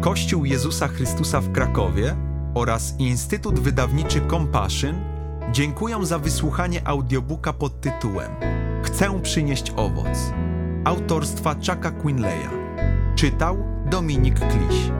Kościół Jezusa Chrystusa w Krakowie oraz Instytut Wydawniczy Compassion dziękują za wysłuchanie audiobooka pod tytułem Chcę przynieść owoc autorstwa Chucka Quinleya. Czytał Dominik Kliś.